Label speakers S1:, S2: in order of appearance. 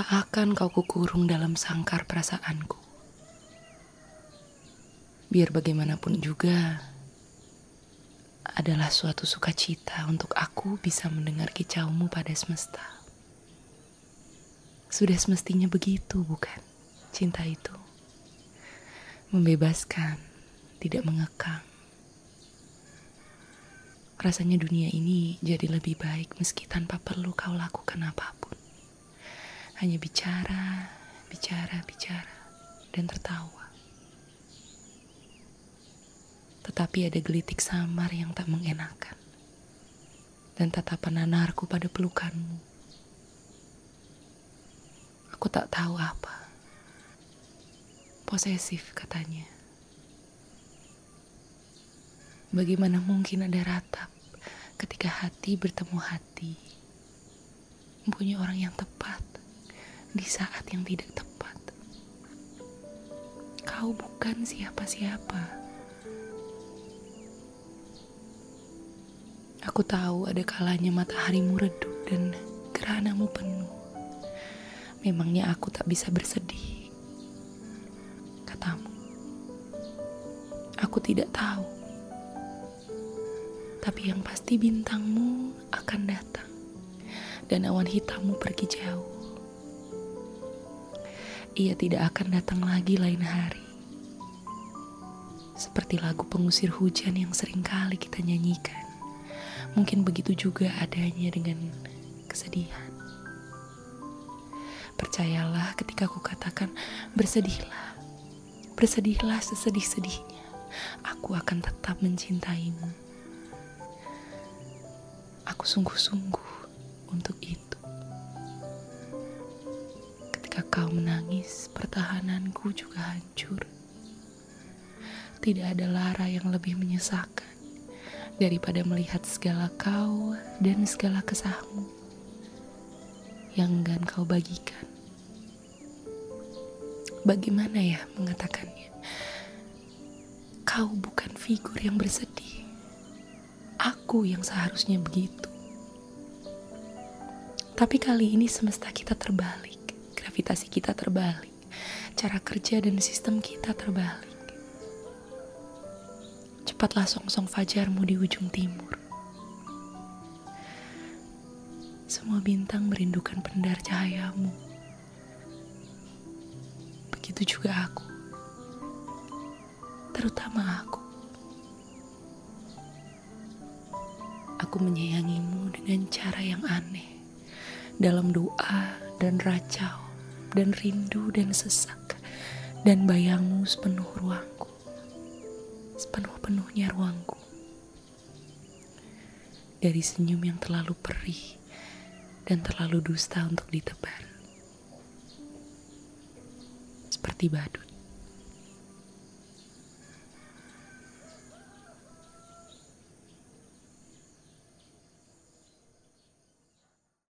S1: Tak akan kau kukurung dalam sangkar perasaanku. Biar bagaimanapun juga, adalah suatu sukacita untuk aku bisa mendengar kicaumu pada semesta. Sudah semestinya begitu, bukan? Cinta itu membebaskan, tidak mengekang. Rasanya dunia ini jadi lebih baik meski tanpa perlu kau lakukan apa pun. Hanya bicara, bicara, bicara, dan tertawa. Tetapi ada gelitik samar yang tak mengenakan. Dan tatapan nanarku pada pelukanmu. Aku tak tahu apa. Posesif katanya. Bagaimana mungkin ada ratap ketika hati bertemu hati? Mempunyai orang yang tepat di saat yang tidak tepat. Kau bukan siapa-siapa. Aku tahu ada kalanya mataharimu redup dan gerhanamu penuh. Memangnya aku tak bisa bersedih. Katamu. Aku tidak tahu. Tapi yang pasti bintangmu akan datang dan awan hitammu pergi jauh ia tidak akan datang lagi lain hari. Seperti lagu pengusir hujan yang sering kali kita nyanyikan. Mungkin begitu juga adanya dengan kesedihan. Percayalah ketika aku katakan bersedihlah. Bersedihlah sesedih-sedihnya. Aku akan tetap mencintaimu. Aku sungguh-sungguh untuk itu. Kau menangis, pertahananku juga hancur. Tidak ada lara yang lebih menyesakan daripada melihat segala kau dan segala kesahmu yang enggan kau bagikan. Bagaimana ya mengatakannya? Kau bukan figur yang bersedih. Aku yang seharusnya begitu. Tapi kali ini semesta kita terbalik gravitasi kita terbalik, cara kerja dan sistem kita terbalik. Cepatlah songsong fajarmu di ujung timur. Semua bintang merindukan pendar cahayamu. Begitu juga aku. Terutama aku. Aku menyayangimu dengan cara yang aneh. Dalam doa dan racau dan rindu dan sesak dan bayangmu sepenuh ruangku sepenuh-penuhnya ruangku. Dari senyum yang terlalu perih dan terlalu dusta untuk ditebar seperti badut